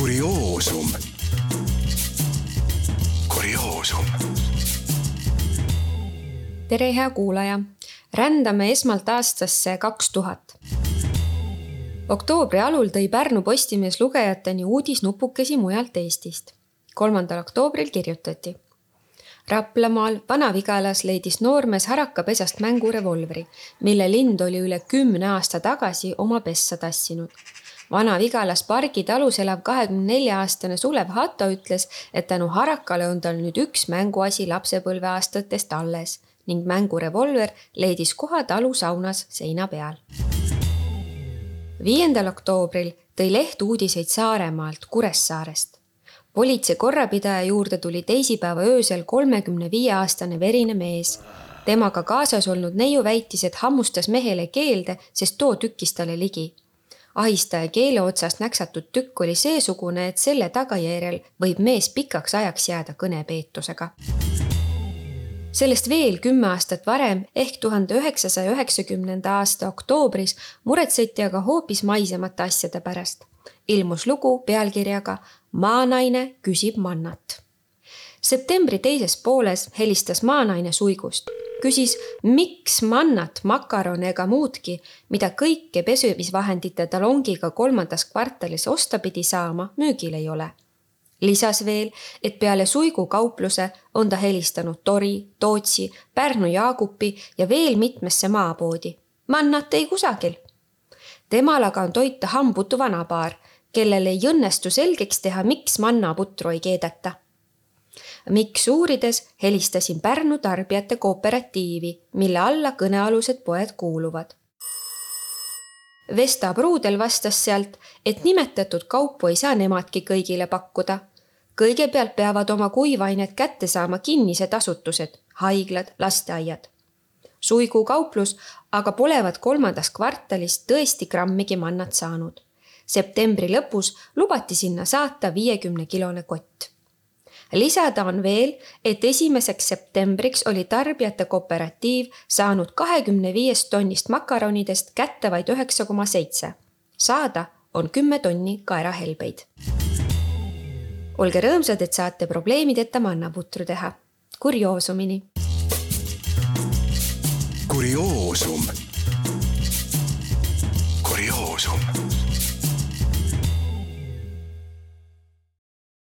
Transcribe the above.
kurioosum. kurioosum. tere, hea kuulaja. rändame esmalt aastasse kaks tuhat. oktoobri alul tõi Pärnu Postimees lugejateni uudisnupukesi mujalt Eestist. kolmandal oktoobril kirjutati Raplamaal Vana-Vigalas leidis noormees harakapesast mängurevolvri, mille lind oli üle kümne aasta tagasi oma pessa tassinud. Vana-Vigalas Pargi talus elav kahekümne nelja aastane Sulev Hatto ütles, et tänu harakale on tal nüüd üks mänguasi lapsepõlveaastatest alles ning mängurevolver leidis koha talu saunas seina peal. viiendal oktoobril tõi leht uudiseid Saaremaalt, Kuressaarest politsei korrapidaja juurde tuli teisipäeva öösel kolmekümne viie aastane verine mees. temaga kaasas olnud neiu väitis, et hammustas mehele keelde, sest too tükkis talle ligi. Ahistaja keele otsast näksatud tükk oli seesugune, et selle tagajärjel võib mees pikaks ajaks jääda kõnepeetusega sellest veel kümme aastat varem ehk tuhande üheksasaja üheksakümnenda aasta oktoobris muretseti aga hoopis maisemate asjade pärast ilmus lugu pealkirjaga Maanaine küsib mannat. Septembri teises pooles helistas maanaine suigust, küsis, miks mannat, makarone ega muudki, mida kõike pesumisvahendite talongiga kolmandas kvartalis osta pidi saama, müügil ei ole lisas veel, et peale Suigu kaupluse on ta helistanud Tori, Tootsi, Pärnu Jaagupi ja veel mitmesse maapoodi. mannat ei kusagil. temal aga on toita hambutu vanapaar kellel ei õnnestu selgeks teha, miks mannaputru ei keedeta. Miks uurides helistasin Pärnu tarbijate kooperatiivi, mille alla kõnealused poed kuuluvad. Vesta Pruudel vastas sealt, et nimetatud kaupu ei saa nemadki kõigile pakkuda. kõigepealt peavad oma kuivainet kätte saama kinnised asutused, haiglad, lasteaiad. Suigu kauplus aga polevat kolmandas kvartalis tõesti grammigi mannat saanud septembri lõpus lubati sinna saata viiekümne kilone kott. Lisada on veel, et esimeseks septembriks oli tarbijate kooperatiiv saanud kahekümne viiest tonnist makaronidest kätte vaid üheksa koma seitse. saada on kümme tonni kaerahelbeid. olge rõõmsad, et saate probleemideta mannaputru teha. kurioosumini. kurioosum. kurioosum